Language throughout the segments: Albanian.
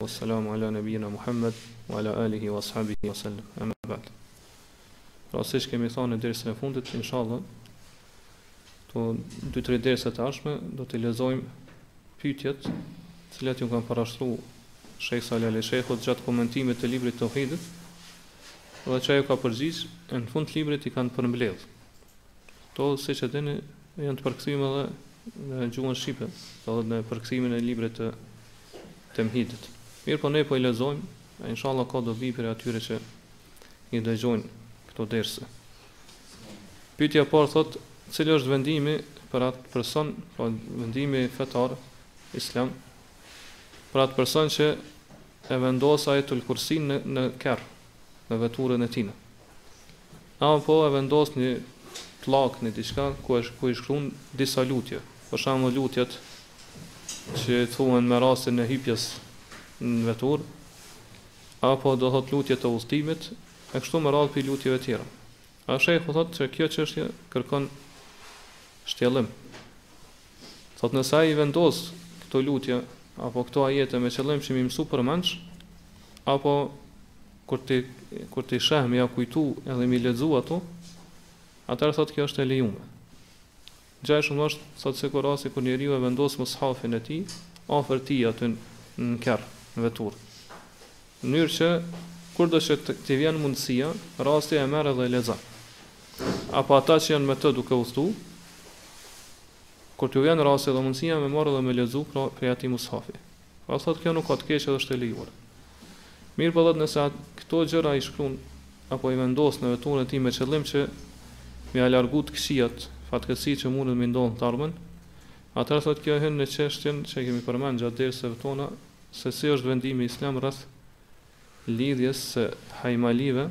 Wassalamu ala nabiyina Muhammad wa ala alihi wa ashabihi wa sallam. Amma ba'd. Pra siç kemi thënë në dersën e fundit, inshallah, këto dy tre dersa të ardhshme do të lexojmë pyetjet të cilat iu kanë parashtruar Shejh Salih Ali Shejhut gjatë komentimit të librit të Teuhidit dhe që ai u ka përgjigj e në fund të librit i kanë përmbledh këto siç e dini janë të përkthyme edhe në gjuhën shqipe do thotë në përkthimin e librit të Temhidit. Mirëpo ne po i lexojmë e inshallah ka dobi prej atyre që i dëgjojnë këto derse. Pyetja e parë thotë, cili është vendimi për atë person, pra vendimi fetar islam, për atë person që e vendos Ajetul Kursin në në kerr, në veturën e tij. Apo e vendos një pllakë në diçka ku është, ku i shkruan disa lutje. Për shembull lutjet që thuhen me rastin e hipjes në veturë, apo do thot lutjet e udhëtimit, e kështu me radhë prej lutjeve tjera. A shejhu thot që kjo çështje kërkon shtjellim. Thotë nëse ai i vendos këto lutje apo këto ajete me qëllim që m'i mësu përmendsh, apo kur t'i, kur t'i sheh me ia kujtu edhe m'i lexu ato, atëherë thotë kjo është e lejume. Ngjajshme është, thotë sikur asi kur njeri e vendos mushafin e tij, afër tij aty në kerr, në vetur. mënyrë që kurdo që t'i vjen mundësia, rasti e merr edhe e lexon. Apo ata që janë me të duke udhëtu, kur t'u vjen rasti dhe mundësia me marr dhe me lexu pra prej atij mushafi. Pra thotë kjo nuk ka të keqe edhe është e lejuar. Mirëpo thotë nëse këto gjëra i shkruan apo i vendos në veturën e tij me qëllim që me ia largu të këqijat, fatkeqësitë që munden me i ndodh në të ardhmen, atëherë thotë kjo hyn në çështjen që e kemi përmend gjatë derseve tona, se si është vendimi islam rreth lidhjes së hajmalive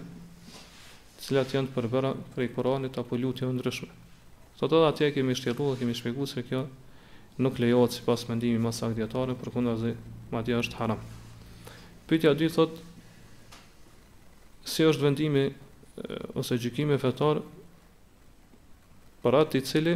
të cilat janë të përbëra prej Kuranit apo lutjeve të ndryshme. Do thotë atje e kemi shtjellu dhe kemi shpjegu se kjo nuk lejohet sipas mendimit ma të saktë të dijetarëve, përkundrazi madje është haram. Pytja e dytë thot, si është vendimi ose gjykimi fetar për atë i cili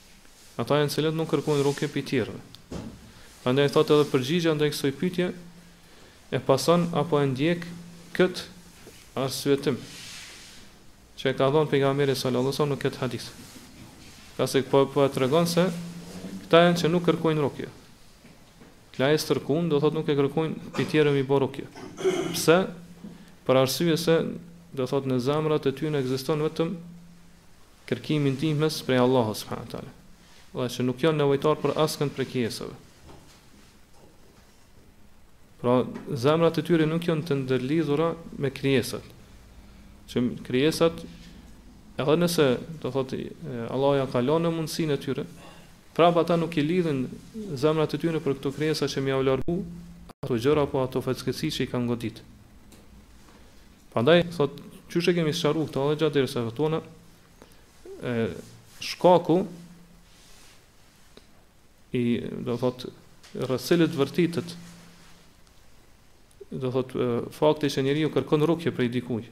Ata janë të cilët nuk kërkojnë rukje prej tjerëve. Prandaj thotë edhe përgjigja ndaj kësaj pyetje e pason apo e ndjek këtë arsyetim që e ka dhënë pejgamberi sallallahu alajhi we selem në këtë hadith. Ngase po, po e tregon se këta janë që nuk kërkojnë rukje. La jesterkun do thotë nuk e kërkojnë prej tjerëve m'i bë rukje. Pse? Për arsye se do thotë në zemrat e tyre ekziston vetëm kërkim i ndihmës prej Allahut subhanahu wa taala, dhe që nuk janë nevojtarë për askënd prej krijesave. Pra, zemrat e tyre nuk janë të ndërlidhura me krijesat. Që krijesat edhe nëse do thotë Allahu ja ka lënë mundësinë e tyre, prapë ata nuk i lidhin zemrat e tyre për këto krijesa që me ia largu ato gjëra apo ato fatkeqësi që i kanë godit. Prandaj thot, qysh e kemi sqaruar këtë edhe gjatë derseve tona, e shkaku i do thot arsyeja e vërtetë do thot fakti që njeriu kërkon rukje prej dikujt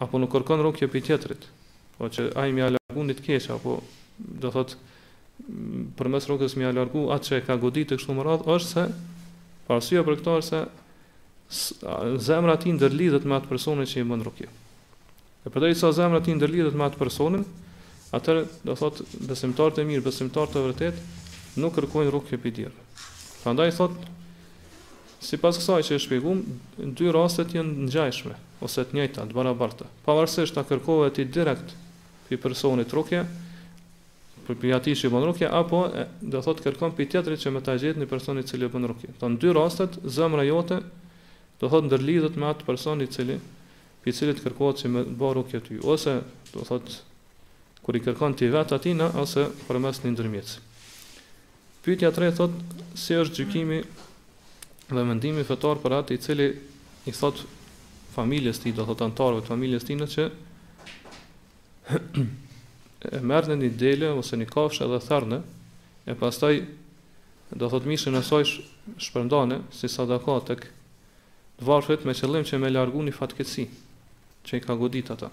apo nuk kërkon rukje prej tjetrit, po që ai me i largu një të keqe apo do thot përmes rukjes me largu atë që e ka goditë kështu me radhë është se parsyeja për këtë është se zemra e tij ndërlidhet me atë personin që i bën rukje. E përderisa zemra e tij ndërlidhet me atë personin, atëherë do thot besimtarët e mirë, besimtarët e vërtet nuk kërkojnë rukje prej tjerëve. Prandaj thot Sipas kësaj që e shpjeguam, dy rastet janë të ngjashme, ose të njëjta, të barabarta. Pavarësisht a kërkove ti direkt prej personit rukje, prej atij që bën rukje apo do thotë kërkon prej tjetrit që me ta gjetë një person i cili bën rukje. Në dy rastet zemra jote do thotë ndërlidhet me atë person i cili prej cilit kërkohet që me bë rukje ty ose do thotë kur i kërkon ti vet atijna ose përmes një ndërmjetësi. Pyetja e tretë thotë si është gjykimi dhe mendimi fetar për atë i cili i thot familjes tij, do thot anëtarëve të familjes tijna që e merrne një dele ose një kafshë edhe therne, e pastaj do thot mishin e saj shpërndane si sadaka tek t'varfrit me qëllim që me largu një fatkeqësi që i ka godit ata.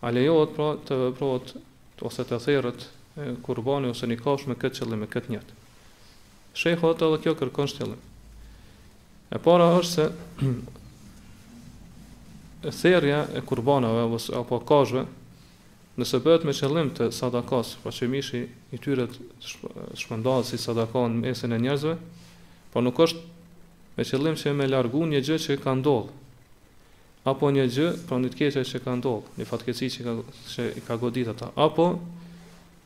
A lejohet pra të veprohet ose të therret kurbani ose një kafshë me këtë qëllim me këtë nijet. Shejhu thotë edhe kjo kërkon shtjellim. E para është se e therja e kurbanave apo apo kafshve nëse bëhet me qëllim të sadakas, pra që mishi i tyre të shpërndahet si sadaka në mesin e njerëzve, po nuk është me qëllim që me largu një gjë që ka ndodhë, apo një gjë, pra një të keqe që ka ndodhë, një fatkeqësi që, ka, që i ka godit ata, apo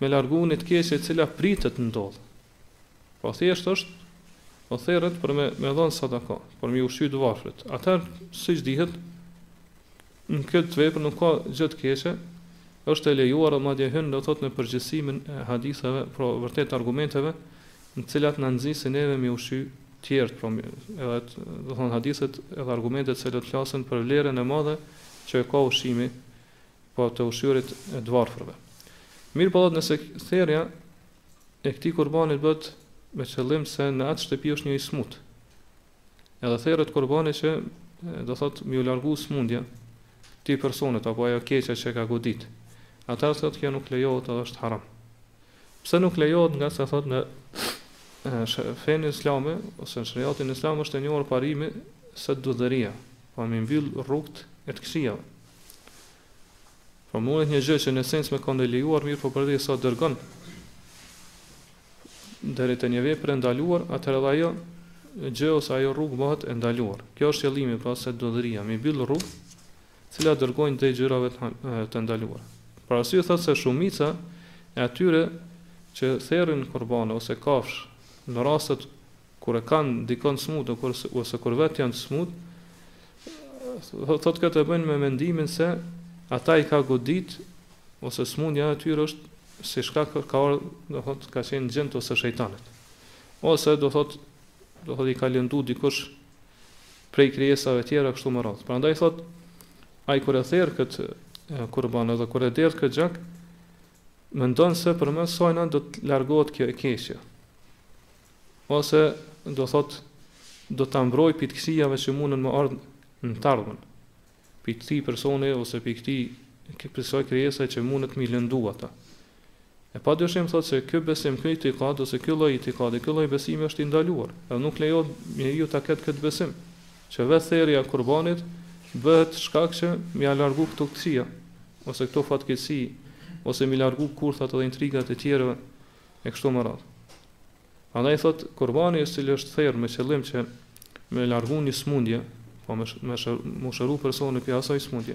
me largu një të keqe cila pritet të ndodhë, Po thjesht është po therret për me me dhon sadaka, për me ushqy të varfrit. Atë siç dihet në këtë vepër nuk ka gjë të keqe, është e lejuar dhe madje hyn do thot në përgjithësimin e haditheve, pra vërtet argumenteve, në të cilat na nxisin neve me ushqy të tjerë, pra edhe do thon hadithet edhe argumentet se do të flasin për vlerën e madhe që e ka ushqimi apo të ushqyerit e të varfërve. Mirëpo thot nëse therrja E këtij kurbanit bëhet me qëllim se në atë shtëpi është një i smut. Edhe therret kurbani që do thot me u largu smundja pi personit apo ajo keqja që ka godit. Atëherë thot kjo nuk lejohet edhe është haram. Pse nuk lejohet ngase thot në fenë islame ose në shariatin islam është e njohur parimi seddu dheria, apo me mbyll rrugët e të këqijave. Pra mundet një gjë që në esenc me kanë e lejuar, mirëpo përderisa dërgon deri te një vepër e ndaluar, atëherë edhe ajo gjë ose ajo rrugë bëhet e ndaluar. Ky është qëllimi pra seddu dheria, mi mbyll rrugët, të cilat dërgojnë drejt gjërave të ndaluara. Për arsye thotë se shumica e atyre që therrin kurbane ose kafsh në rastet Kur e kanë dikon të smut ose kur vetë janë të smut, thotë këtë e bëjnë me mendimin se ata i ka godit ose smundja e tyre është si shkak ka ardhur, do thotë ka qenë xhinët ose shejtanët. Ose do thotë do thotë i ka lëndu dikush prej krijesave tjera kështu me radhë. Prandaj thotë ai kur e therr këtë kurban edhe kur e derdh këtë gjak, Mendon se përmes sajna do të largohet kjo e keqja. Ose do thotë do ta mbroj pi të këqijave që munden me ardh në të ardhmen. Pi këtij personi ose pi këtij këtë pi kësaj krijese që mundet mi lëndu ata. E pa dyshim thotë se ky besim, ky itikad ose ky lloj itikadi, ky lloj besimi është i ndaluar, edhe nuk lejohet njeriu ta ketë këtë besim. Që vetë therrja e kurbanit bëhet shkak që me ia largu këto këqija, ose këto fatkeqësi, ose me largu kurthat dhe intrigat e tjerëve, e kështu me radhë. Andaj thot kurbani i cili është therr me qëllim që me largu një smundje, apo me mu shëru personi pi asaj smundje.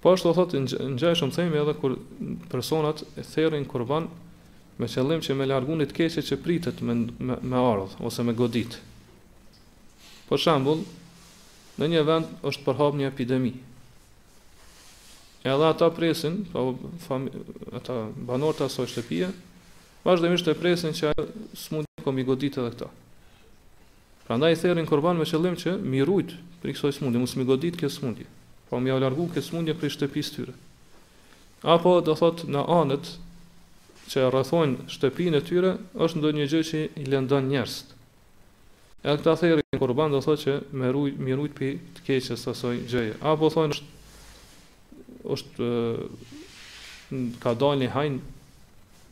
Po ashtu thotë ngjajshëm themi edhe kur personat e therrin kurban me qëllim që me largu ni të keqe që pritet me me, me ardh ose me godit. Për shembull, në një vend është përhap një epidemi. Edhe ata presin, apo, fam, ata banorët e asaj shtëpie, vazhdimisht e presin që ajo smundje ka mi godit edhe këta. Prandaj therrin kurban me qëllim që m'i rujt prej kësaj sëmundje, mos m'i godit kjo sëmundje, pra m'i largu kjo sëmundje prej shtëpisë së tyre. Apo do thotë në anët që rrethojnë shtëpinë e tyre është ndonjë gjë që i lëndon njerëzit. Edhe këta therrin kurban do thotë që me rujt, m'i rujt pi të keqës të asaj gjëje. Apo thonë është është ka dalë një hajn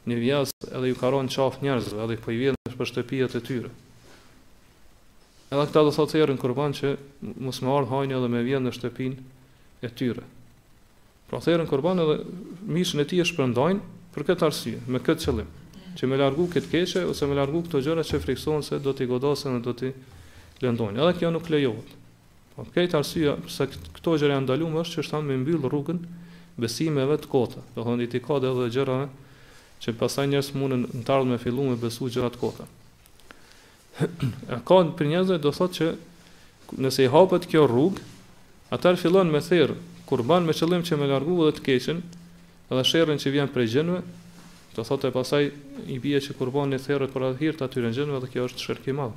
Një vjedhës edhe ju ka ra në qafë njerëzve edhe po i vjedh nëpër shtëpijat e tyre. Edhe këta do thotë therrin kurban që mos me ardh hajni edhe me vjedh në shtëpin e tyre. Pra therën kurban edhe mishën e tij e shpërndajnë për këtë arsye, me këtë qëllim, që me largu këtë të keqe ose me largu këto gjëra që friksohen se do t'i godasin dhe do t'i lëndojnë. Edhe kjo nuk lejohet. Por krejt arsyeja pse këto gjëra janë ndaluar është që është ta mbyll rrugën besimeve të kota, do thotë itikadeve dhe gjërave që pastaj njerëzit munden në të ardhmen me fillu me besu gjëra të kota. e ka prej njerëzve do thotë që nëse i hapet kjo rrugë, atëherë fillon me therr kurban me qëllim që me largu dhe të keqen, edhe sherrin që vjen prej xhinëve, do thotë e pastaj i bie që kurbani therret për hatër të atyre xhinëve dhe kjo është shirk i madh.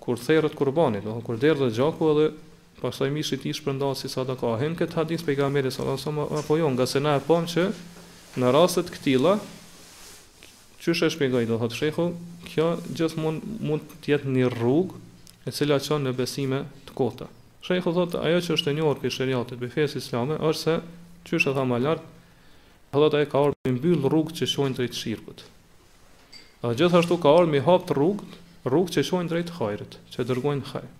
kur therret kurbani, do thotë kur derdhet gjaku edhe pastaj mishi i tij shpërndahet si sadaka. A hyn në këtë hadith të pejgamberit sallallahu alajhi wasallam apo jo? Ngase na e pamë që në raste të këtilla qysh e shpjegoi do thotë shehu, kjo gjithmonë mund të jetë një rrugë e cila çon në besime të kota. Shehu thotë ajo që është e njohur prej shariatit, prej fesë islame, është se qysh e tha më lart, thotë ajo ka ardhur të mbyll rrugë që çojnë drejt shirkut. Dhe gjithashtu ka ardhur m'i hap rrugët, rrugë që çojnë drejt hajrit, që dërgojnë n'hajr.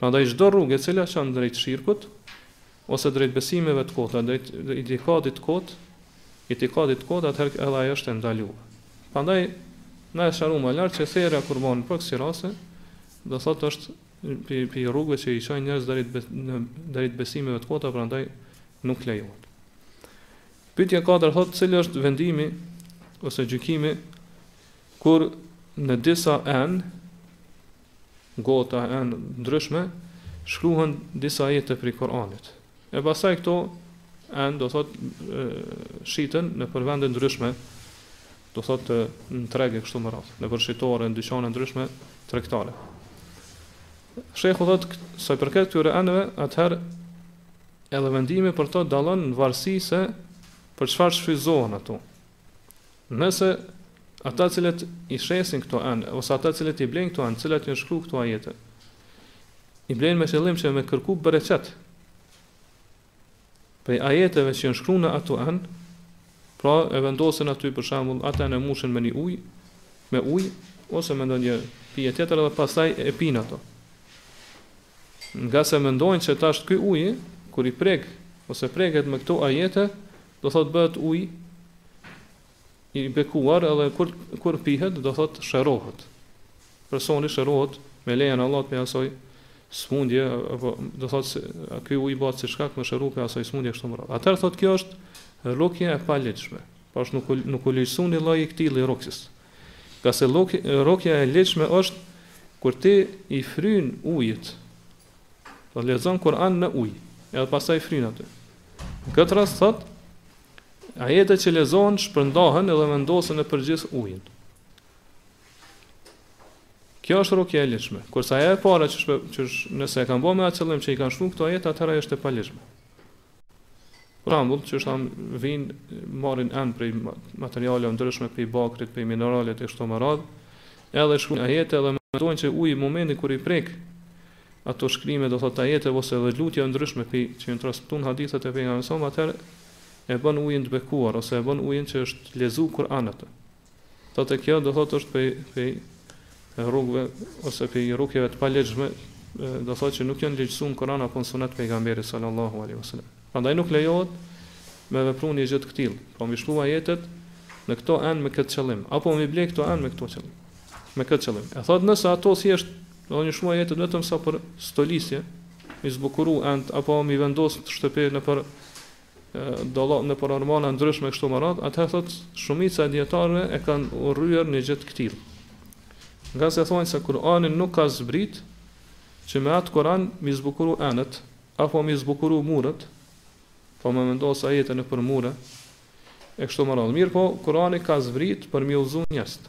Prandaj çdo rrugë e cila çon drejt shirkut ose drejt besimeve të kota, drejt itikadit të kot, itikadit të kot, atëherë edhe ajo është e ndaluar. Prandaj na e sqarum më lart që therja kurban për kësi rase, do thotë është pi, pi rrugëve që i çojnë njerëzit drejt drejt besimeve të kota, prandaj nuk lejohet. Pyetja e katërt thotë cili është vendimi ose gjykimi kur në disa enë gota enë t'ndryshme shkruhen disa ajete prej Kur'anit. E pastaj këto enë do thot shiten nëpër vende t'ndryshme do thot në treg e kështu me radh, nëpër shitore, në dyqane t'ndryshme tregtare. Shejhu thotë, sa i përket këtyre enëve, atëherë edhe vendimi për to dallon në varësi se për çfarë shfryzohen ato. Nëse ata t'cilët i shesin këto enë, ose ata t'cilët i blenë këto enë, n'cilat janë shkru këto ajete, i blenë me qëllim që me kërku bereqet, Prej ajeteve që janë shkruar në ato enë, pra e vendosin aty për shembull atë enë e mushin me një ujë, me ujë ose me ndonjë pije tjetër dhe pastaj e pinë ato. Ngase mendojnë se tash ky ujë kur i prek ose preket me këto ajete, do thot bëhet ujë i bekuar edhe kur kur pihet do thot shërohet. Personi shërohet me lejen e Allahut prej asoj smundje apo do thot se ky ujë bëhet si shkak me shëru prej asoj smundje kështu me radh. Atëherë thot kjo është rukje e paligjshme. Pra është nuk nuk u lejo ni lloj i këtij lloj rukjes. Kurse rukja e ligjshme është kur ti i fryn ujit. Pra lexon Kur'an në ujë, edhe pastaj fryn atë. Në këtë rast thot Ajetet që lexohen shpërndahen edhe vendosen nëpër gjithë ujin. Kjo është rukja e ligjshme. Kurse ajo e para që shpe, që sh, nëse e kanë bërë me atë qëllim që i kanë shkruar këto ajete, atëherë është e paligjshme. Për shembull, që është vin marrin enë prej materialeve të ndryshme, prej bakrit, prej mineralet e kështu me radhë, edhe shkruajnë ajete edhe mendojnë që uji në momentin kur i prek ato shkrime do thotë ajete ose edhe lutje të ndryshme pej që janë transmetuar në hadithet e pejgamberit alejhi selam atëherë e bën ujin të bekuar ose e bën ujin që është lexu Kur'an atë thotë kjo do thotë është pej pej rukjeve ose pej rrugëve të paligjshme do thotë që nuk janë lejuar në Kur'an apo në sunet pejgamberit sallallahu alaihi wasallam prandaj nuk lejohet me vepruar një gjë të këtillë pra mi shkruaj ajetet në këto enë me këtë qëllim apo mi blej këto enë me këto qëllim me këtë qëllim e thotë nëse ato thjesht Domethënë i shkruaj ajetet vetëm sa për stolisje, mi zbukuru enët apo mi vendos shtëpi nëpër dollap nëpër ormana të ndryshme kështu me radhë, atëherë thot shumica e dijetarëve e kanë urryer një gjë të këtillë. Ngase thonë se Kur'ani nuk ka zbrit që me atë Kur'an mi zbukuru enët apo mi zbukuru muret, apo me vendos ajete nëpër mure e kështu me radhë. Mirëpo, Kur'ani ka zbrit për mi udhëzu njerëzit.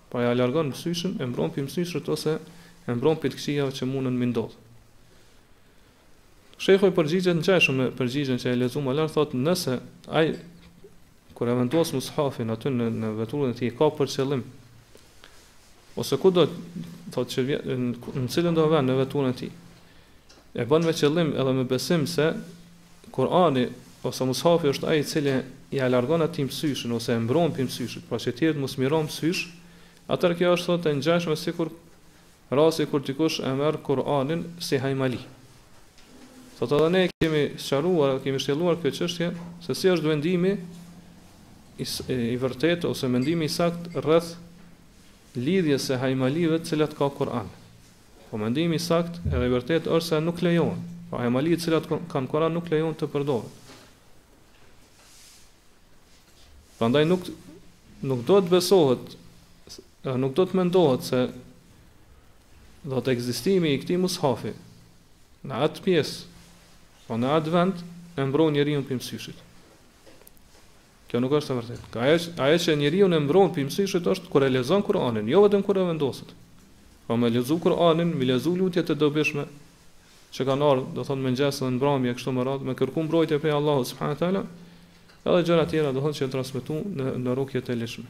Pra ja largon mësyshin e mbron pi mësyshit ose e mbron pi të këqijave që munen mi ndodh. Shejhu i përgjigjet ngjashëm me përgjigjen që e lexuam më lart, thotë nëse ai kur e vendos mushafin aty në në veturën e tij ka për qëllim ose ku do thotë që në cilindo vend në veturën e tij E bën me qëllim edhe me besim se Kur'ani ose Mushafi është ai i cili ia largon atij mësyshin ose e mbron prej mësyshit, pra që të tjerët mos me i ra mësysh, atëherë kjo është thotë e ngjashme sikur rasti kur dikush e merr Kur'anin si hajmali. Thotë edhe ne kemi sqaruar dhe kemi shtjelluar këtë çështje se si është vendimi i, i vërtetë ose mendimi i saktë rreth lidhjes së hajmalive te cilat ka Kur'an. Po mendimi i saktë edhe i vërtetë është se nuk lejohen. Pra hajmalitë të cilat kanë Kur'an nuk lejohen të përdoren. Prandaj nuk nuk do të besohet dhe nuk do të mendohet se do të ekzistimi i këtij mushafi në atë pjesë, po në atë vend e mbron njeriu prej mësyshit. Kjo nuk është e vërtetë. Ajo ajo që njeriun e mbron prej mësyshit është kur e lexon Kur'anin, jo vetëm kur e vendos. Po me lexu Kur'anin, me lexu lutjet e dobishme që kanë ardhur, do thonë në mëngjes dhe në mbrëmje kështu me radhë, me kërku mbrojtje prej Allahut subhanahu teala, edhe gjëra të tjera do thonë që janë transmetuar në në rukje të ligjshme.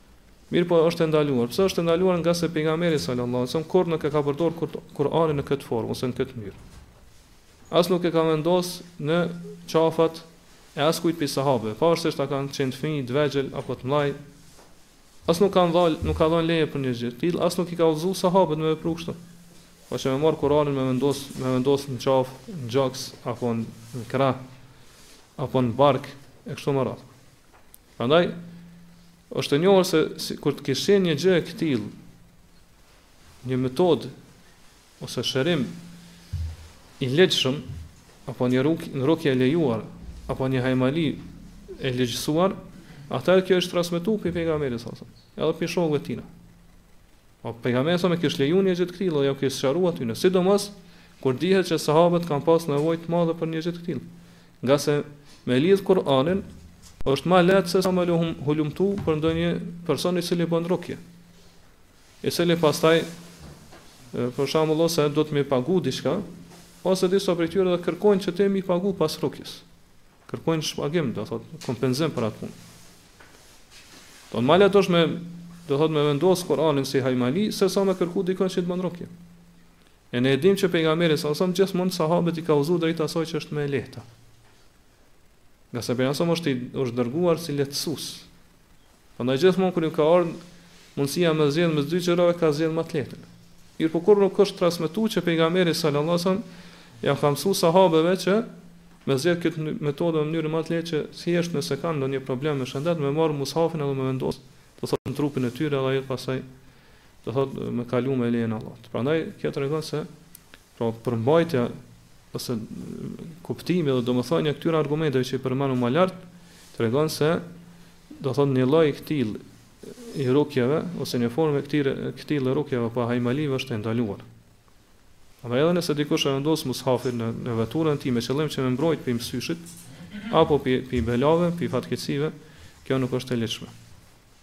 Mirëpo është e ndaluar. Pse është e ndaluar? Ngase pejgamberi sallallahu alajhi wasallam kurrë nuk e ka përdorur Kur'anin në këtë formë ose në këtë mënyrë. As nuk e ka vendos në qafat e askujt prej sahabëve, pavarësisht a kanë qenë fëmijë, të vegjël apo të mëdhenj. As nuk ka dhënë, nuk ka dhënë leje për një gjë të tillë, as nuk i ka udhëzuar sahabët me vepru kështu. Pra që me marr Kur'anin me vendos, me vendos në qafë, në gjoks apo në krah apo në bark e kështu me radhë. Prandaj, është e njohur se si, kur të kish qenë një gjë e këtillë, një metodë ose shërim i ligjshëm apo një rukje, një rukje e lejuar apo një hajmali e ligjësuar, atëherë kjo ish transmetuar prej pejgamberit sa sa. Edhe prej shokëve tina. Po pejgamberi sa e kish lejuar një gjë të këtillë, ua kish sqaruar atyre. Sidomos kur dihet se sahabët kanë pas nevojë të madhe për një gjë të këtillë. Ngase me lidh Kur'anin është më lehtë se sa me hulum hulumtu për ndonjë person i cili bën rukje. I cili pastaj për shembull ose duhet me pagu diçka, ose disa prej tyre do të kërkojnë që t'me pagu pas rukjes. Kërkojnë shpagim, do thotë kompenzim për atë punë. Dot' ma lehtë është me do thotë me vendos Kur'anin si hajmali, se sa me kërku dikënd që të bën rukje. E ne e dimë që Pejgamberi sallallahu alejhi wasallam gjithmonë sahabët i ka udhëzuar drejt asaj që është më e lehta. Ngase pejgamberi sallallahu alejhi wasallam është është dërguar si lehtësues. Prandaj gjithmonë kur ju ka ardhur mundësia me zgjedh mes dy gjërave ka zgjedh më të lehtën. Mirëpo kurrë nuk është transmetuar që pejgamberi sallallahu alajhi wasallam ja ka mësuar sahabëve që me zgjedh këtë metodë mënyrë më të lehtë që thjesht nëse kanë ndonjë problem me shëndet, me marr mushafin edhe me vendos do thotë në trupin e tyre edhe ajo pasaj do të thotë me kalu me lejen e Allahut. Prandaj kjo tregon se pra përmbajtja ose kuptimi dhe domethënia e këtyre argumenteve që i përmendëm më lart tregon se do të thotë një lloj i këtill i rukjeve ose një formë e këtillë e rukjeve apo hajmalive është e ndaluar. Pra edhe nëse dikush e vendos mushafin në në veturën e tij me qëllim që me mbrojt prej mësyshit apo prej prej belave, prej fatkeqësive, kjo nuk është e ligjshme.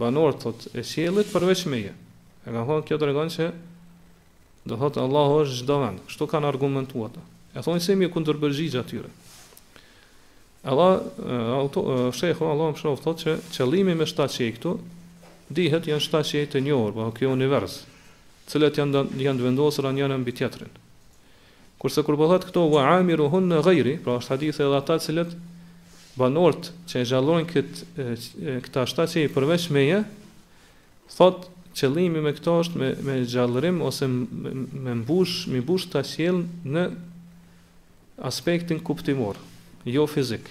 banorët thotë e qiellit përveç meje. E kanë thonë kjo tregon se do thotë Allahu është çdo vend. Kështu kanë argumentuar ata. E thonë se mi kundërpërgjigj atyre. Edhe auto shehu Allah më shoh thotë që qëllimi me shtatë qiej këtu dihet janë shtatë qiej të njohur, pra ky univers, të cilët janë janë vendosur njëra mbi tjetrën. Kurse kur po thotë këtu wa amiruhunne ghairi, pra është hadith edhe ata të cilët banorët që e gjallërojnë këtë këta shtatë qiej përveç meje, thotë qëllimi me këto është me me gjallërim ose me mbush, me mbush këta qiej në aspektin kuptimor, jo fizik.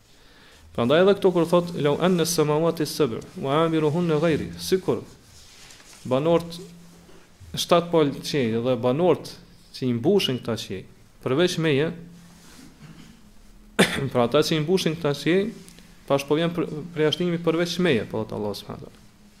Prandaj edhe këtu kur thotë law anna as-samawati as-sab' wa 'amiruhunna ghayri, sikur banorët, shtatë palë qiejt dhe banorët që i mbushin këta qiej, përveç meje, pra ata që i mbushin këta qiej, tash po vjen përjashtimi përveç meje, po thotë Allahu subhanahu wa taala.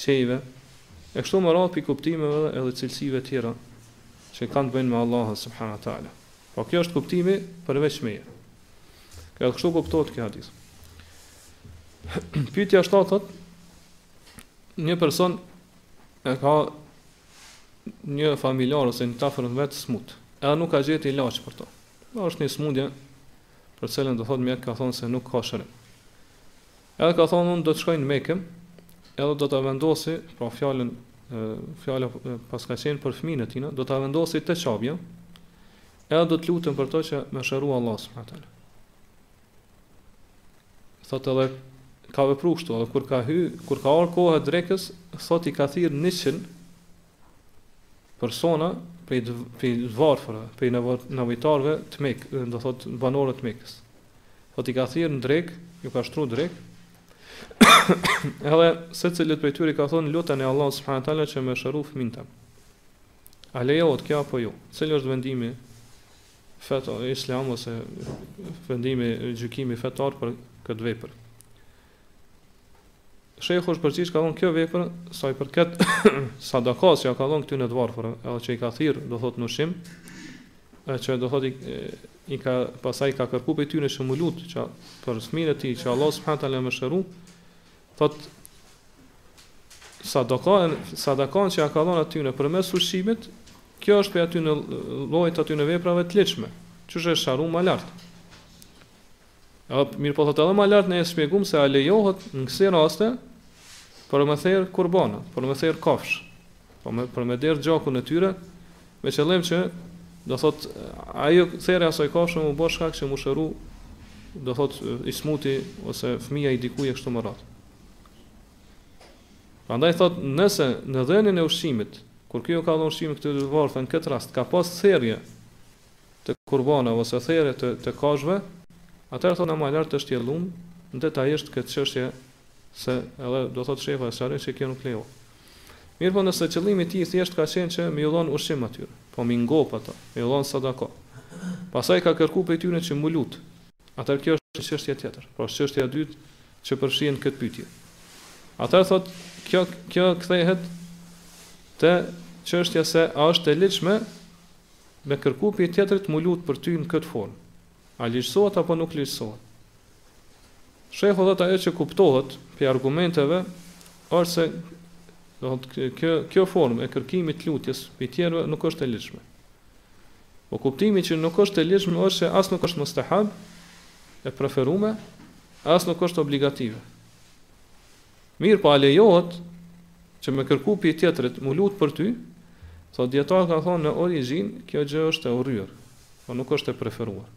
qiejve, e kështu me radhë prej kuptimeve dhe edhe cilësive tjera që kanë të bëjnë me Allahun subhanahu wa ta'ala. Po kjo është kuptimi përveç meje. Edhe kështu kuptohet kjo hadith. Pyetja 7 thotë një person e ka një familjar ose një t'afërm t'vetin smutë, edhe nuk ka gjetë ilaç për to. Se është një smundje për t'cilën do thotë mjekët kanë thonë se nuk ka shërim. Edhe ka thonë unë do të shkoj në Mekë, edhe do ta vendosi, pra fjalën fjala paska qenë për fëmijën e tij, do ta vendosi te Qabja, edhe do të lutem për to që me shëru Allah subhanahu taala. Thotë edhe ka vepruar kështu, edhe kur ka hy, kur ka ardhur koha e drekës, thotë i ka thirr 100 Persona prej prej varfërve, prej nevojtarëve të Mekës, do të thotë banorëve të Mekës. Thotë i ka thirr në drek, ju ka shtruar drek. Edhe secilit prej tyre i ka thonë luteni Allah subhanahu taala që me shëru fëmin tem. A lejohet kjo apo jo? Cili është vendimi fetar islam ose vendimi gjykimi fetar për këtë vepër? Shejhu është përgjigj ka thonë kjo vepër sa i përket sadakas që ja ka dhënë këtyne të varfërve, edhe që i ka thirr, do thotë në ushqim, e që do thotë i, i ka pasaj ka kërku prej tyne që me u lut për fëmijën e tij që Allah subhanahu taala me shëru, thotë sadakan sadakan që ja ka dhënë atyne përmes ushqimit, kjo është prej atyne llojeve t'atyne veprave të ligjshme, që është sqaru më lart. Edhe, mirëpo thotë edhe më lart ne e shpjegum se a lejohet në kësi raste për me therë kurbana, për me therë kafsh, për me, për me derdh gjakun e tyre, me qëllim që, do thot, ajo therje e asaj kafshe me u bo shkak që me u shëru, do thot, i smuti, ose fëmija i dikuj e kështu me radhë. Andaj thot, nëse në dhënien e ushqimit, kur ju ka dhënë ushqim këta të varfër, në këtë rast, ka pas therje, të kurbanave ose therje të të kafshëve, atëherë thotë ne më lart e shtjellum detajisht këtë çështje se edhe do thotë shehu e sqaron se kjo nuk lejohet. Mirpo nëse qëllimi i tij thjesht ka qenë që me ju dhon ushqim atyre, po me i ngop ata, me ju dhon sadaka. Pastaj ka kërku prej tyre që mu lut. Atëherë kjo është një çështje tjetër. Pra është çështja e dytë që e përfshin këtë pyetje. Atëherë thotë kjo kjo kthehet te çështja se a është e ligjshme Me kërku prej tjetrit mu lut për ty në këtë formë. A ligjësohet apo nuk ligjësohet? Shehu thotë ajo që kuptohet prej argumenteve është se do thotë kjo kjo formë e kërkimit të lutjes prej tjerëve nuk është e ligjshme. Po kuptimi që nuk është e ligjshme është se as nuk është mustahab, e preferume, as nuk është obligative. Mirëpo a lejohet që me kërku prej tjetrit mu lut për ty? Thotë dietarët kanë thonë në origjinë kjo gjë është e urryer, pra nuk është e preferuar.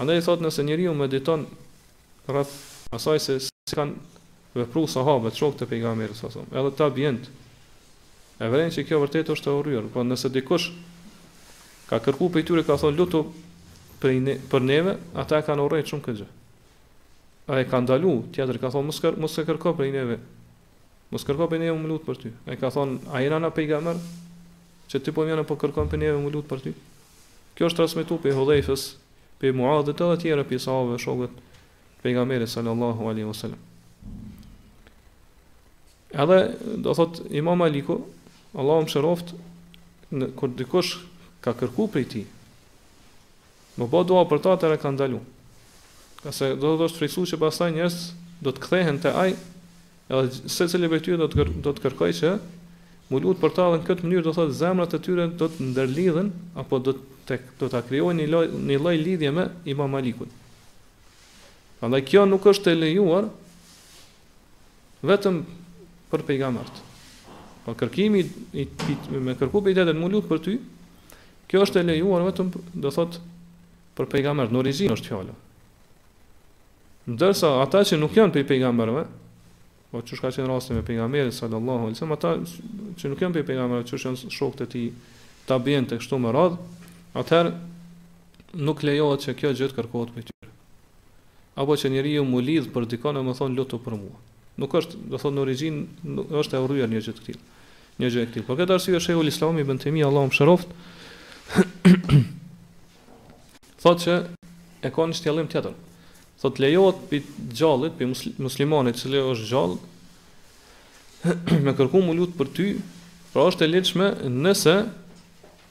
Andaj thotë nëse njeriu mediton rreth asaj se si kanë vepruar sahabët, shokët e pejgamberit sa sa, edhe tabiinët. E vëren që kjo vërtet është e urryer, pra nëse dikush ka kërku prej tyre ka thonë lutu për ne, për neve, ata e kanë urrejt shumë këtë gjë. E kanë ndalu tjetrin, kanë thonë mos kër, mos e kërko prej neve. Mos kërko prej neve mu lut për ty. Ai ka thonë, a jena na pejgamber? Që ti po vjen e po kërkon prej neve mu lut për ty? Kjo është transmetuar prej Hudhaifës, prej Muadhit edhe të tjerë prej sahabëve shokët e pejgamberit sallallahu alaihi wasallam. Edhe do thot Imam Maliku, Allahu e mëshiroft, kur dikush ka kërku prej tij, Me bo dua për ta atëherë e ka ndalu. Ngase do thotë është friksu që pastaj njerëzit do të kthehen te ai edhe secili prej tyre do të do të kërkoj që mu lut për ta dhe në këtë mënyrë do thotë zemrat e tyre do të ndërlidhen apo do të do ta krijojnë një lloj një lloj lidhje me Imam Malikun. Andaj kjo nuk është e lejuar vetëm për pejgamberët. Po kërkimi i me kërku për të, m'u lut për ty, kjo është e lejuar vetëm do thot për pejgamberët, në origjinë është fjala. Ndërsa ata që nuk janë prej pejgamberëve, po siç ka qenë rasti me pejgamberin sallallahu alaihi wasallam, ata që nuk janë prej pejgamberëve, siç janë shokët e tij, tabiinët e kështu me radh, atëherë nuk lejohet që kjo gjë të kërkohet për ty. apo që njeriu m'u lidh për dikon e me thon lutu për mua. Nuk është, do thot në origjinë nuk është e urryer një gjë e tillë. Një gjë e tillë. Për këtë arsye Shejhul Islami ibn Tejmije Allahu e mëshiroftë thotë që e ka një shtjellim tjetër. Thot lejohet pi të gjallit, pi muslimanit që hala është gjall, me kërku m'u lutë për ty, pra është e lejshme nëse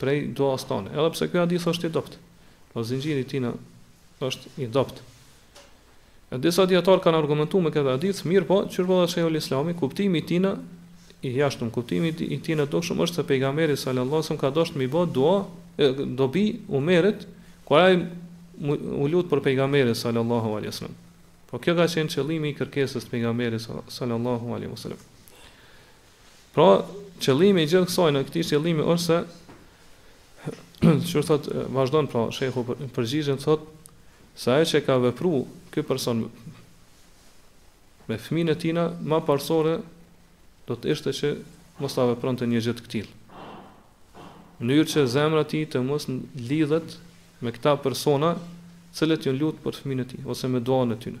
prej duasë tënde. Edhe pse ky hadith është i dobët, por zinxhiri i tijna është i dobët. E disa dijetarë kanë argumentuar me këtë hadith, mirëpo, siç po thotë Shejhul Islami, kuptimi i tijna i jashtëm, kuptimi i tijna i dukshëm është se pejgamberi sallallahu alajhi wasallam ka dashur me i bë dua, dobi Umerit, kur ai u lut për pejgamberin sallallahu alajhi wasallam. Po kjo ka qenë qëllimi i kërkesës së pejgamberit sallallahu alajhi wasallam. Pra, qëllimi i gjithë kësaj në këtij qëllimi është se siç thot vazhdon pra shehu përgjigjen thot se ajo që ka vepruar ky person me fëmijën e tina më parësore do të ishte që mos ta vepronte një gjë të këtillë. Në mënyrë që zemra e tij të mos lidhet me këta persona, të cilët janë lut për fëmijën e tij ose me duan e tyre.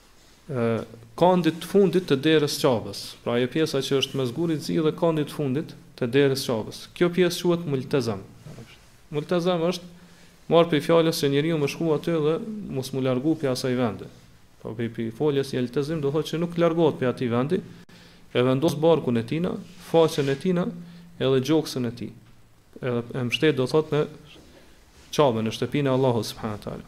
e kandit të fundit të derës së Qabes, pra ajo pjesa që është mes gurit të zi dhe kandit të fundit të derës së Qabes. Kjo pjesë quhet multezem. Multezem është marrë prej fjalës që njeriu me shku aty dhe mos m'u largu prej asaj vende. Po prej prej foljes jeltezim do thotë që nuk largohet prej atij vendi, e vendos barkun e tina, faqen e tina, edhe gjoksin e tij. Edhe e mbështet do thotë në Qaben, në shtëpinë e Allahut subhanahu teala.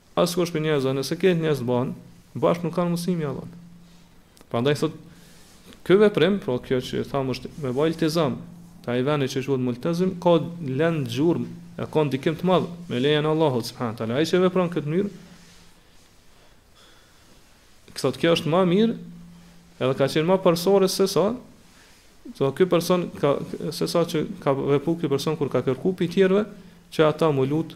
Askush prej njerëzve, nëse krejt njerëzit bëhen bashkë, nuk kanë mundësi me ia dhënë. Prandaj thot, ky veprim, pra kjo që thamë është me bë iltizam, te ai vendi që quhet multezem, ka lën gjurmë, e ka ndikim të madh me lejen e Allahut subhanahu teala. Ai që vepron në këtë mënyrë, thot kjo është më mirë, edhe ka qenë më parësore se sa Do ky person ka se sa që ka vepru ky person kur ka kërku pi të tjerëve që ata m'u lut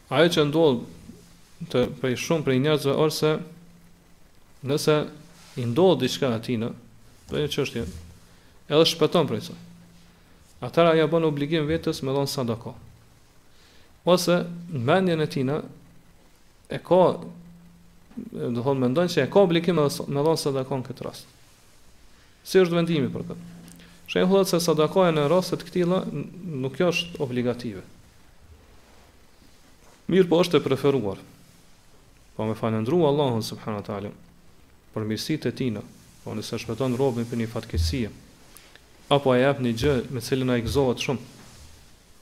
Ajo që ndodh prej shumë prej njerëzve është se nëse i ndodh diçka atina, në një çështje, edhe shpëton prej saj. Atëherë ja bën obligim vetes me dhon sadaka. Ose në mendjen e tina e ka do thonë mendon që e ka obligim me dhon sadaka në këtë rast. Si është vendimi për këtë? Shehu thotë se sadakaja në raste të këtilla nuk është obligative. Mirëpo është e preferuar. Po me falëndru Allahun subhanahu wa taala për mirësitë e tina, po nëse shpëton robin prej një fatkeqësi, apo e jep një gjë me cilën ai gëzohet shumë.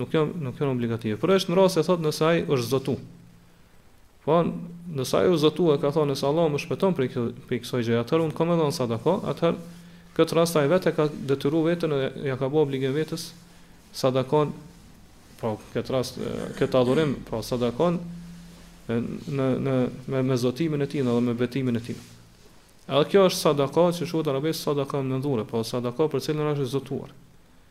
Nuk janë, nuk janë obligative. Përveç në rast se thotë nëse ai është zotu. Po, nëse ai është zotu e ka thonë nëse Allahu më shpëton prej kjo, prej kësaj gjëje, atëherë unë kam me dhënë sadaka, atëherë këtë rast ai vetë ka detyruar veten e ja ka bo obligim vetes sadakon po këtë rast këtë adhurim po sadakon në në me me zotimin e tij dhe me betimin e tij. Edhe kjo është sadaka që quhet arabisht sadaka mendhure, po sadaka për cilën është zotuar.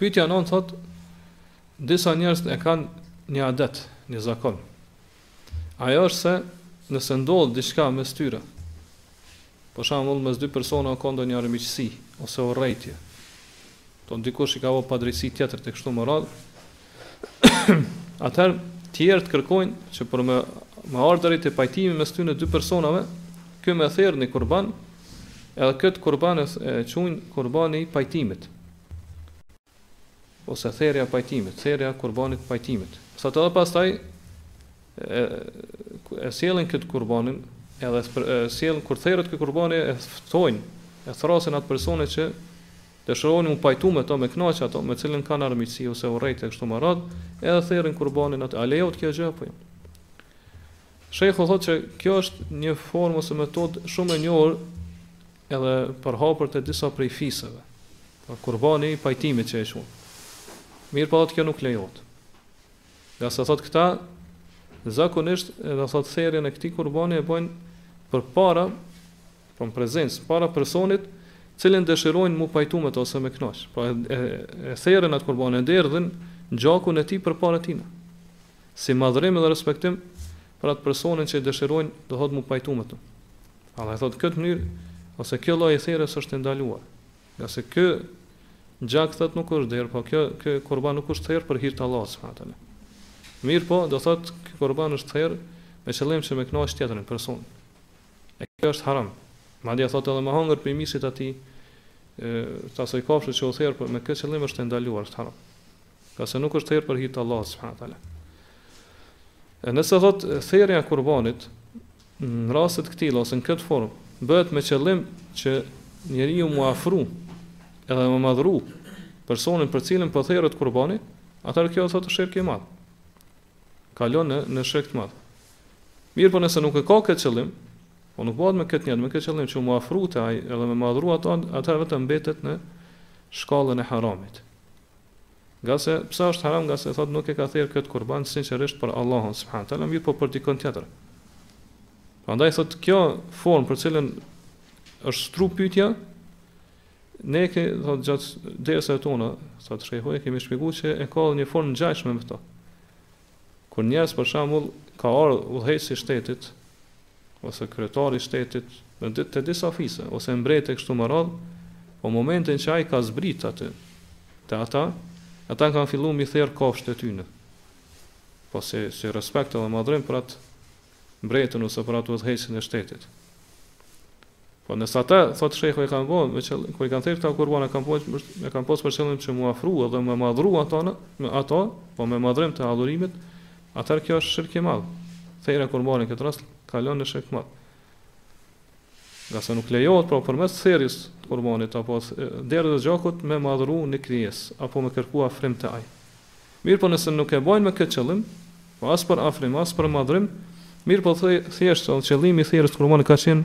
Pyetja e nëntë thotë, disa njerëz e kanë një adet, një zakon. Ajo është se nëse ndodh diçka mes tyre, për shembull mes dy persona ka ndonjë armiqësi ose urrejtje, thonë dikush i ka bo padrejtësi tjetrit e kështu me radhë, atëherë tjerët kërkojnë që për me me ardh deri te pajtimi mes tyre dy personave, ky me therrë një kurban, edhe këtë kurban e quajnë kurbani i pajtimit. Ose therja e pajtimit, therja e kurbanit pajtimit. Thotë edhe pastaj, e, e sjellin këtë kurbanin, edhe e sjellin, kur e therin këtë kurbanin, e ftojnë, e thrasin atë personin që Dëshirojnë mu pajtu me to, me kënaqë ato, me të cilin kanë armiqësi ose urrejtje e kështu me radhë, edhe therrin kurbanin atë, a lejohet kjo gjë apo jo? Shejhu thotë që kjo është një formë ose metodë shumë e njohur edhe e përhapur te disa prej fiseve. Pra kurbani i pajtimit që e quajnë. Mirëpo thotë kjo nuk lejohet. Ngase thotë këta, zakonisht do thotë therjen e këtij kurbani e bëjnë përpara pra në prezencë, para personit, të cilin dëshirojnë mu pajtu me të ose me kënaqë, pra e, e therrin atë kurban, e derdhin gjakun e tij përpara tij. Si madhërim dhe respektim për atë personin që dëshirojnë, do thotë mu pajtu me të. Atëherë thotë kjo mënyrë, ose kjo lloj therrje është e ndaluar. Ngase ky gjak thot nuk është derdh, po kjo ky kurban nuk është therr për hir të Allahut subhanahu Mirëpo, do thot ky kurban është therr me qëllim që me kënaqë tjetrin person. E kjo është haram. Madje thotë edhe me hangër prej mishit të asaj kafshë që u therë për me këtë qëllim është e ndaluar, është haram. Ngase nuk është therë për hir të Allahut subhanahu wa taala. E nëse thot therja e kurbanit në raste të këtilla ose në këtë formë bëhet me qëllim që njeriu mu afru edhe me madhru personin për cilin po therët kurbani, atëherë kjo thotë shirk i madh. Kalon në në shirk të madh. Mirëpo nëse nuk e ka këtë qëllim, po nuk bëhet me këtë nijet, me këtë qëllim që mu afru te ai edhe me madhru atë, atëherë vetëm mbetet në shkallën e haramit. Ngase pse është haram, ngase thotë nuk e ka therr këtë kurban sinqerisht për Allahun subhanahu teala, mirëpo për dikon tjetër. Prandaj thotë kjo formë për cilën është shtru pyetja, ne ke, thot gjatë derseve tona, thot shejhu kemi shpjeguar se e ka një formë të ngjashme me këto. Kur njerëz për shembull ka ardhur udhëheqësi i shtetit ose kryetari i shtetit në ditë të disa fise ose mbreti kështu me radhë, po momentin që ai ka zbrit aty te ata, ata kanë filluar mi therr kafshët e tyne. Po si si respekt edhe madhrim për atë mbretin ose për atë udhëheqësin e shtetit. Po nëse ata, thotë shejhu, e kanë bërë me qëllim, kur i kanë therrë këta kurban, e kanë bërë po, e kanë pas për qëllim që mu afru edhe me madhru ato, me ato, po me madhrim të adhurimit, atëherë kjo është shirk i madh. Therja e kurbanit në këtë rast kalon në shirk të madh. Ngase nuk lejohet pra përmes therjes të kurbanit apo derdhjes gjakut me madhru një krijes, apo me kërku afrim te ai. Mirëpo nëse nuk e bojnë me këtë qëllim, As për afrim, as për madhrim, mirëpo thjesht edhe qëllimi i therjes të Kurbanit ka qenë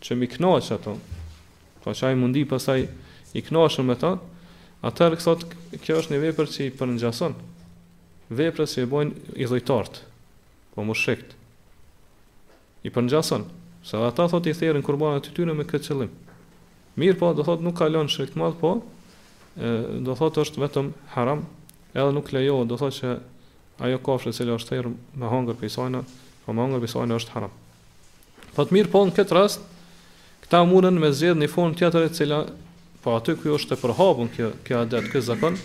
që mi kënaq ato. Pra që ai me ni pastaj i kënaqur me ta, atëherë thot kjo është një vepër që i përngjason veprës që i bojnë idhujtarët, po mushrikët. I përngjason, se edhe ata thotë i therrin kurbanet e tyre me këtë qëllim. Mirëpo, do thotë nuk kalon në shirk të madh, po do thotë është vetëm haram, edhe nuk lejohet, do thotë që ajo kafshë e cila është therr me hangër prej sajna, po me hangër prej sajna është haram. Thotë mirëpo në këtë rast këta mundën me zgjedh një formë tjetër e cila po aty ku është e përhapur kjo kjo adet, kjo zakon,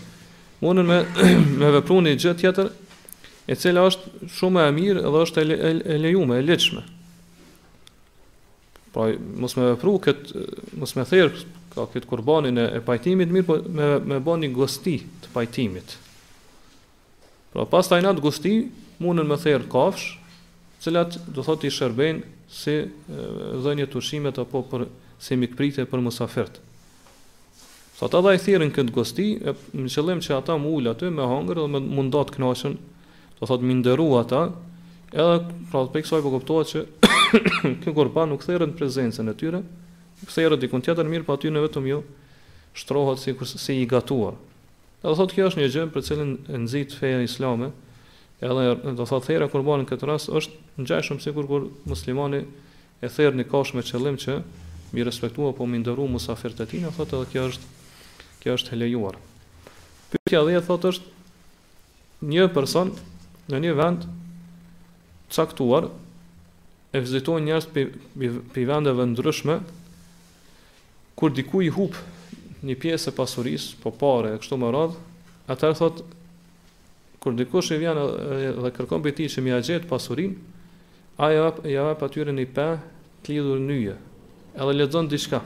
mundën me me vepru ni gjë tjetër E cila është shumë më e mirë edhe është e lejuar, e ligjshme. Pra, mos me vepru kët, mos me therr ka kët kurbanin e, e pajtimit, mirëpo me me bë ni gosti të pajtimit. Pra, pastaj n'at gosti mundën me therr kafsh, të cilat do thotë i shërbejnë si dhënie të ushqimit apo për si mikpritje për musafirt. Thotë edhe ai i thirrin në këtë gosti e me qëllim që ata mu ul aty me hangër dhe me mund të kënaqen, do thotë mi nderu ata, edhe prej kësaj po kuptohet që ky kurban nuk therret në prezencën e tyre, therret dikun tjetër mirëpo aty vetëm ju shtrohet si kurse si i gatuar. Edhe thotë kjo është një gjë për cilën e nxit feja islame, edhe do thotë therja e kurbanit në këtë rast është ngjashëm sikur kur muslimani e ther një kafshë me qëllim që mi respektu apo mi nderu musafirët e tina, thotë edhe kjo është, kjo është e lejuar. Pyetja e dhjetë thotë është një person në një vend të caktuar e vizitojnë njerëz prej, prej, prej vendeve të ndryshme kur dikujt i hup një pjesë e pasurisë, apo pare e kështu me radhë, atëherë thotë Kur dikush i vjen dhe kërkon prej tij që me ia gjetë pasurinë, ai ja jep, ja jep atyre një pe të lidhur nyje, edhe lexon diçka,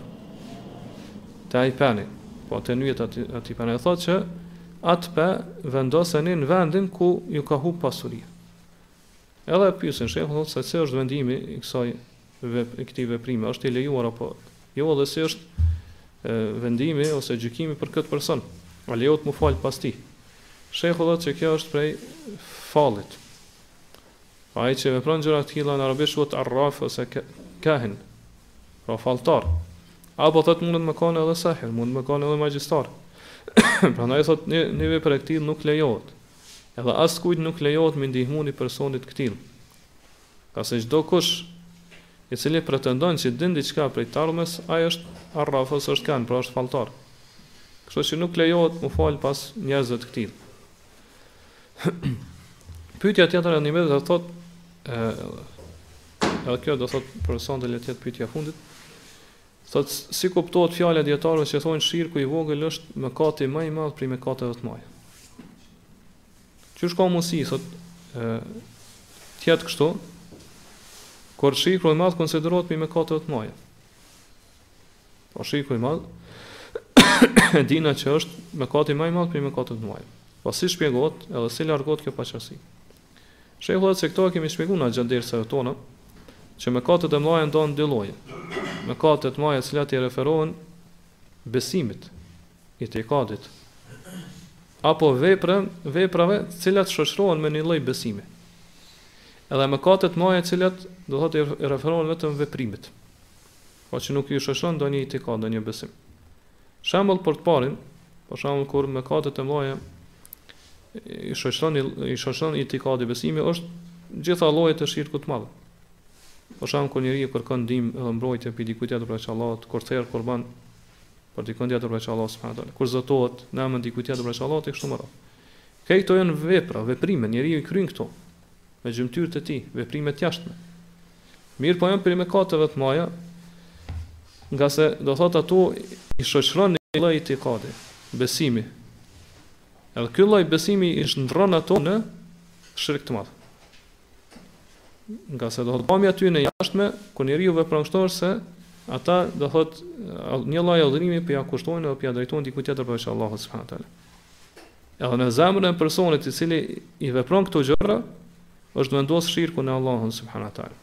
te ai peni, apo te nyjet aty, aty peni, e thot që atë pe vendoseni në vendin ku ju ka hup pasuria. Edhe e pysin shejhun thot se si është vendimi i kësaj i këtij veprimi, a është i lejuar apo jo dhe si është vendimi ose gjykimi për këtë person, a lejohet mu falë pas tij. Shejhu thotë që kjo është prej fallit. Pra ai që vepron gjëra të tilla në arabisht quhet arraf ose kahin. Pra falltar. Apo thot mundet me kanë edhe sahir, mund me kanë edhe magjistar. Prandaj thot një një vepër e tillë nuk lejohet. Edhe askujt nuk lejohet me i ndihmu një personi të tillë. Pasi çdokush i cili pretendon që din diçka prej të ardhmes, ai është arraf ose është kahin, pra është falltar. Kështu që nuk lejohet mu fal pas njerëzve të këtillë. Pyetja tjetër e njëmbëdhjetë thotë edhe kjo do thotë për sonte le të jetë pyetja e fundit. Thotë si kuptohet fjala e dietarëve që thonë shirku i vogël është mëkati më i madh prej mëkateve të mëdha. Qysh ka mundësi, thotë, të jetë kështu, kur shirku i madh konsiderohet prej mëkateve të mëdha. Po shirku i madh e dina që është mëkati më i madh prej mëkateve të mëdha. Po si shpjegohet edhe si largohet kjo paqartësi? Shejhu thotë se këto e kemi shpjeguar gjatë dersave tona, që mëkatet e mëdha janë dy lloje. Mëkatet e mëdha të cilat i referohen besimit, itikadit apo veprave, veprave të cilat shoqërohen me një lloj besimi. Edhe mëkatet e mëdha të cilat do të thotë i referohen vetëm veprimit. Po që nuk i shoqëron ndonjë itikad, ndonjë besim. Shembull për të parin, për shembull kur mëkatet e mëdha i shoqëron i shoqëron itikadi besimi është të gjitha llojet e shirkut të madh. Për shembull kur njeriu kërkon ndihmë dhe mbrojtje prej dikujt tjetër përveç Allahut, kur therr kurban për dikon tjetër veç Allahut subhanahu teala, kur zotohet në emër të dikujt tjetër veç Allahut e kështu me radhë. Këto këto janë vepra, veprime, njeriu i kryen këto me gjymtyrët e tij, veprime të jashtme. Mirëpo janë prej mëkateve të mëdha, ngase do thotë ato i shoqëron një lloj itikadi, besimi. Edhe ky lloj besimi i shndrron ato në shirk të madh. Ngase do thotë pamja e tyre e jashtme, kur njeriu vepron kështu është se ata do thotë një lloj adhurimi po ia kushtojnë dhe po ia drejtojnë dikujt tjetër përveç Allahut subhanahu teala. Edhe në zemrën e personit i cili i vepron këto gjëra, është vendosur shirku në Allahun subhanahu teala.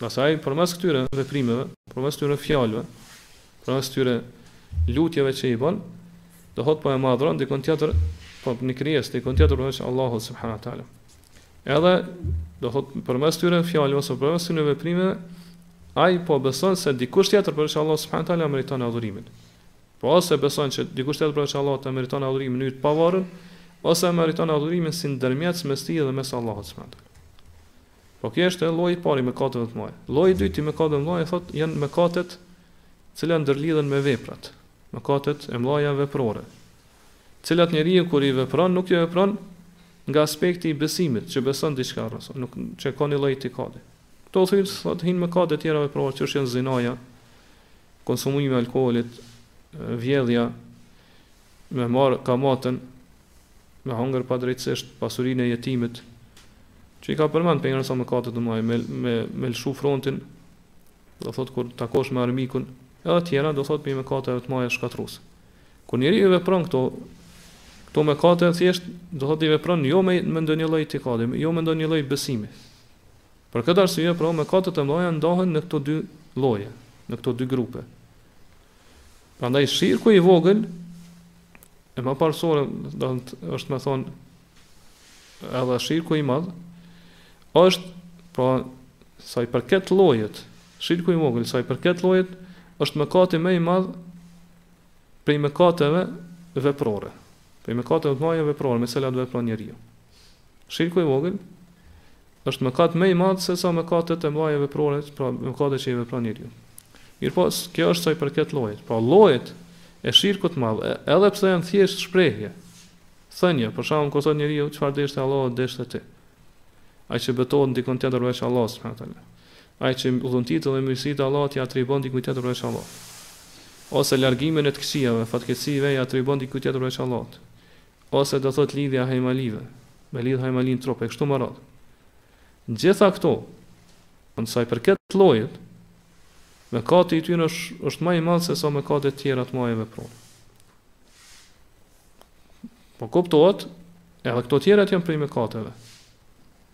Ngase ai përmes këtyre veprimeve, përmes këtyre fjalëve, përmes këtyre lutjeve që i bën, do thotë po e madhron dikon tjetër, po, një krijesë, dikon tjetër përveç Allahut subhanahu teala. Edhe, do thot, përmes këtyre fjalëve ose përmes këtyre veprimeve, ai po beson se dikush tjetër përveç Allahut subhanahu taala e meriton adhurimin. Po ose beson se dikush tjetër përveç Allahut e meriton adhurimin në mënyrë të pavarur, ose e meriton adhurimin si ndërmjetës mes tij dhe mes Allahut subhanahu taala. Po kjo është lloji i parë i mëkateve të mëdha. Lloji i dytë i mëkateve të mëdha thotë janë mëkatet që ndërlidhen me veprat. Mëkatet e mëdha veprore. të cilat njeriu kur i vepron nuk i vepron nga aspekti i besimit, që beson diçka rreth, nuk që ka një lloj itikadi. Këtu thjesht, thotë, hinë mëkatet tjera veprore, siç janë zinaja, konsumimi i alkoholit, vjedhja, me marrë kamatën, me hongër padrejtësisht pasurinë e jetimit, që i ka përmend pejgamberi si mëkate të mëdha, me, me, me lëshu frontin, do thotë, kur takosh me armikun, edhe tjera, do thotë, prej mëkateve të mëdha shkatruse. Kur njeriu vepron këto këto mëkate thjesht do të thotë i vepron jo me me ndonjë lloj itikadi, jo me ndonjë lloj besimi. Për këtë arsye, pra mëkatet e mëdha ndahen në këto dy lloje, në këto dy grupe. Prandaj shirku i vogël e më parë se ai, do të thotë, edhe shirku i madh është pra sa i përket llojit, shirku i vogël sa i përket llojit është mëkati më i madh Prej mëkateve veprore. Prej mëkateve të mëdha veprore të cilat i vepron njeriu. Shirku i vogël është mëkat më i madh se sa mëkatet e mëdha veprore, pra mëkatet që i vepron njeriu. Mirpo, kjo është sa i përket llojit. Pra llojet e shirkut të madh, edhe pse janë thjesht shprehje, thënie, për shembull kur thotë njeriu çfarë deshte Allahu, deshte ti. Ai që betohet në dikon tjetër veç Allahut subhanahu teala. Ai që dhuntitë dhe mirësitë e Allahut ia atribuon dikujt tjetër përveç Allahut. Ose largimin e të këqijave, fatkeqësive, ia atribuon dikujt tjetër përveç Allahut. Ose do thotë lidhja e hajmalive, me lidh hajmalin në trup e kështu me radhë. Gjitha këto, në sa i përket llojit, mëkati i tyre është është më i madh se sa mëkatet e tjera të mëdha që i vepron. Po kuptohet, edhe këto tjera janë prej mëkateve.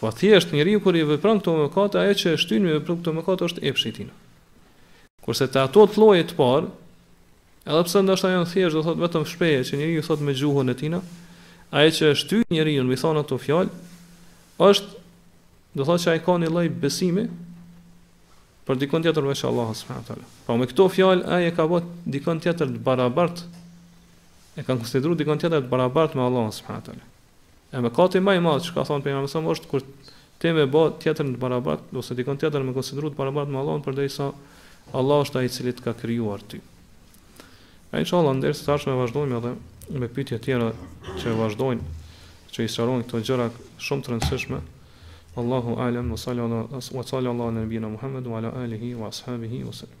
Po thjesht njeriu kur i vepron këto mëkate, ajo që e shtyn me vepru këto mëkate është epshi i tij. Kurse te ato të llojit të parë, edhe pse ndoshta janë thjesht, do thotë vetëm shprehje që njeriu thotë me gjuhën e tij, ajo që e shtyn njeriun me thonë ato fjalë, është do thotë se ai ka një lloj besimi për dikon tjetër veç Allahut subhanahu wa taala. Pra me këto fjalë ai e ka bë dikon tjetër të barabart e ka konsideruar dikon tjetër të barabart me Allahun subhanahu wa taala. E mëkati më i madh siç ka thënë pejgamberi sa është kur ti me bë tjetrin të barabart ose dikon tjetër me konsideru të barabart me Allahun përderisa Allahu është ai i cili të ka krijuar ty. E inshallah në dersin e ardhshëm vazhdojmë edhe me pyetje të tjera që vazhdojnë që i sqarojnë këto gjëra shumë të rëndësishme. Allahu alem, wa sallallahu ala nabina Muhammed wa ala alihi wa ashabihi wa sallam.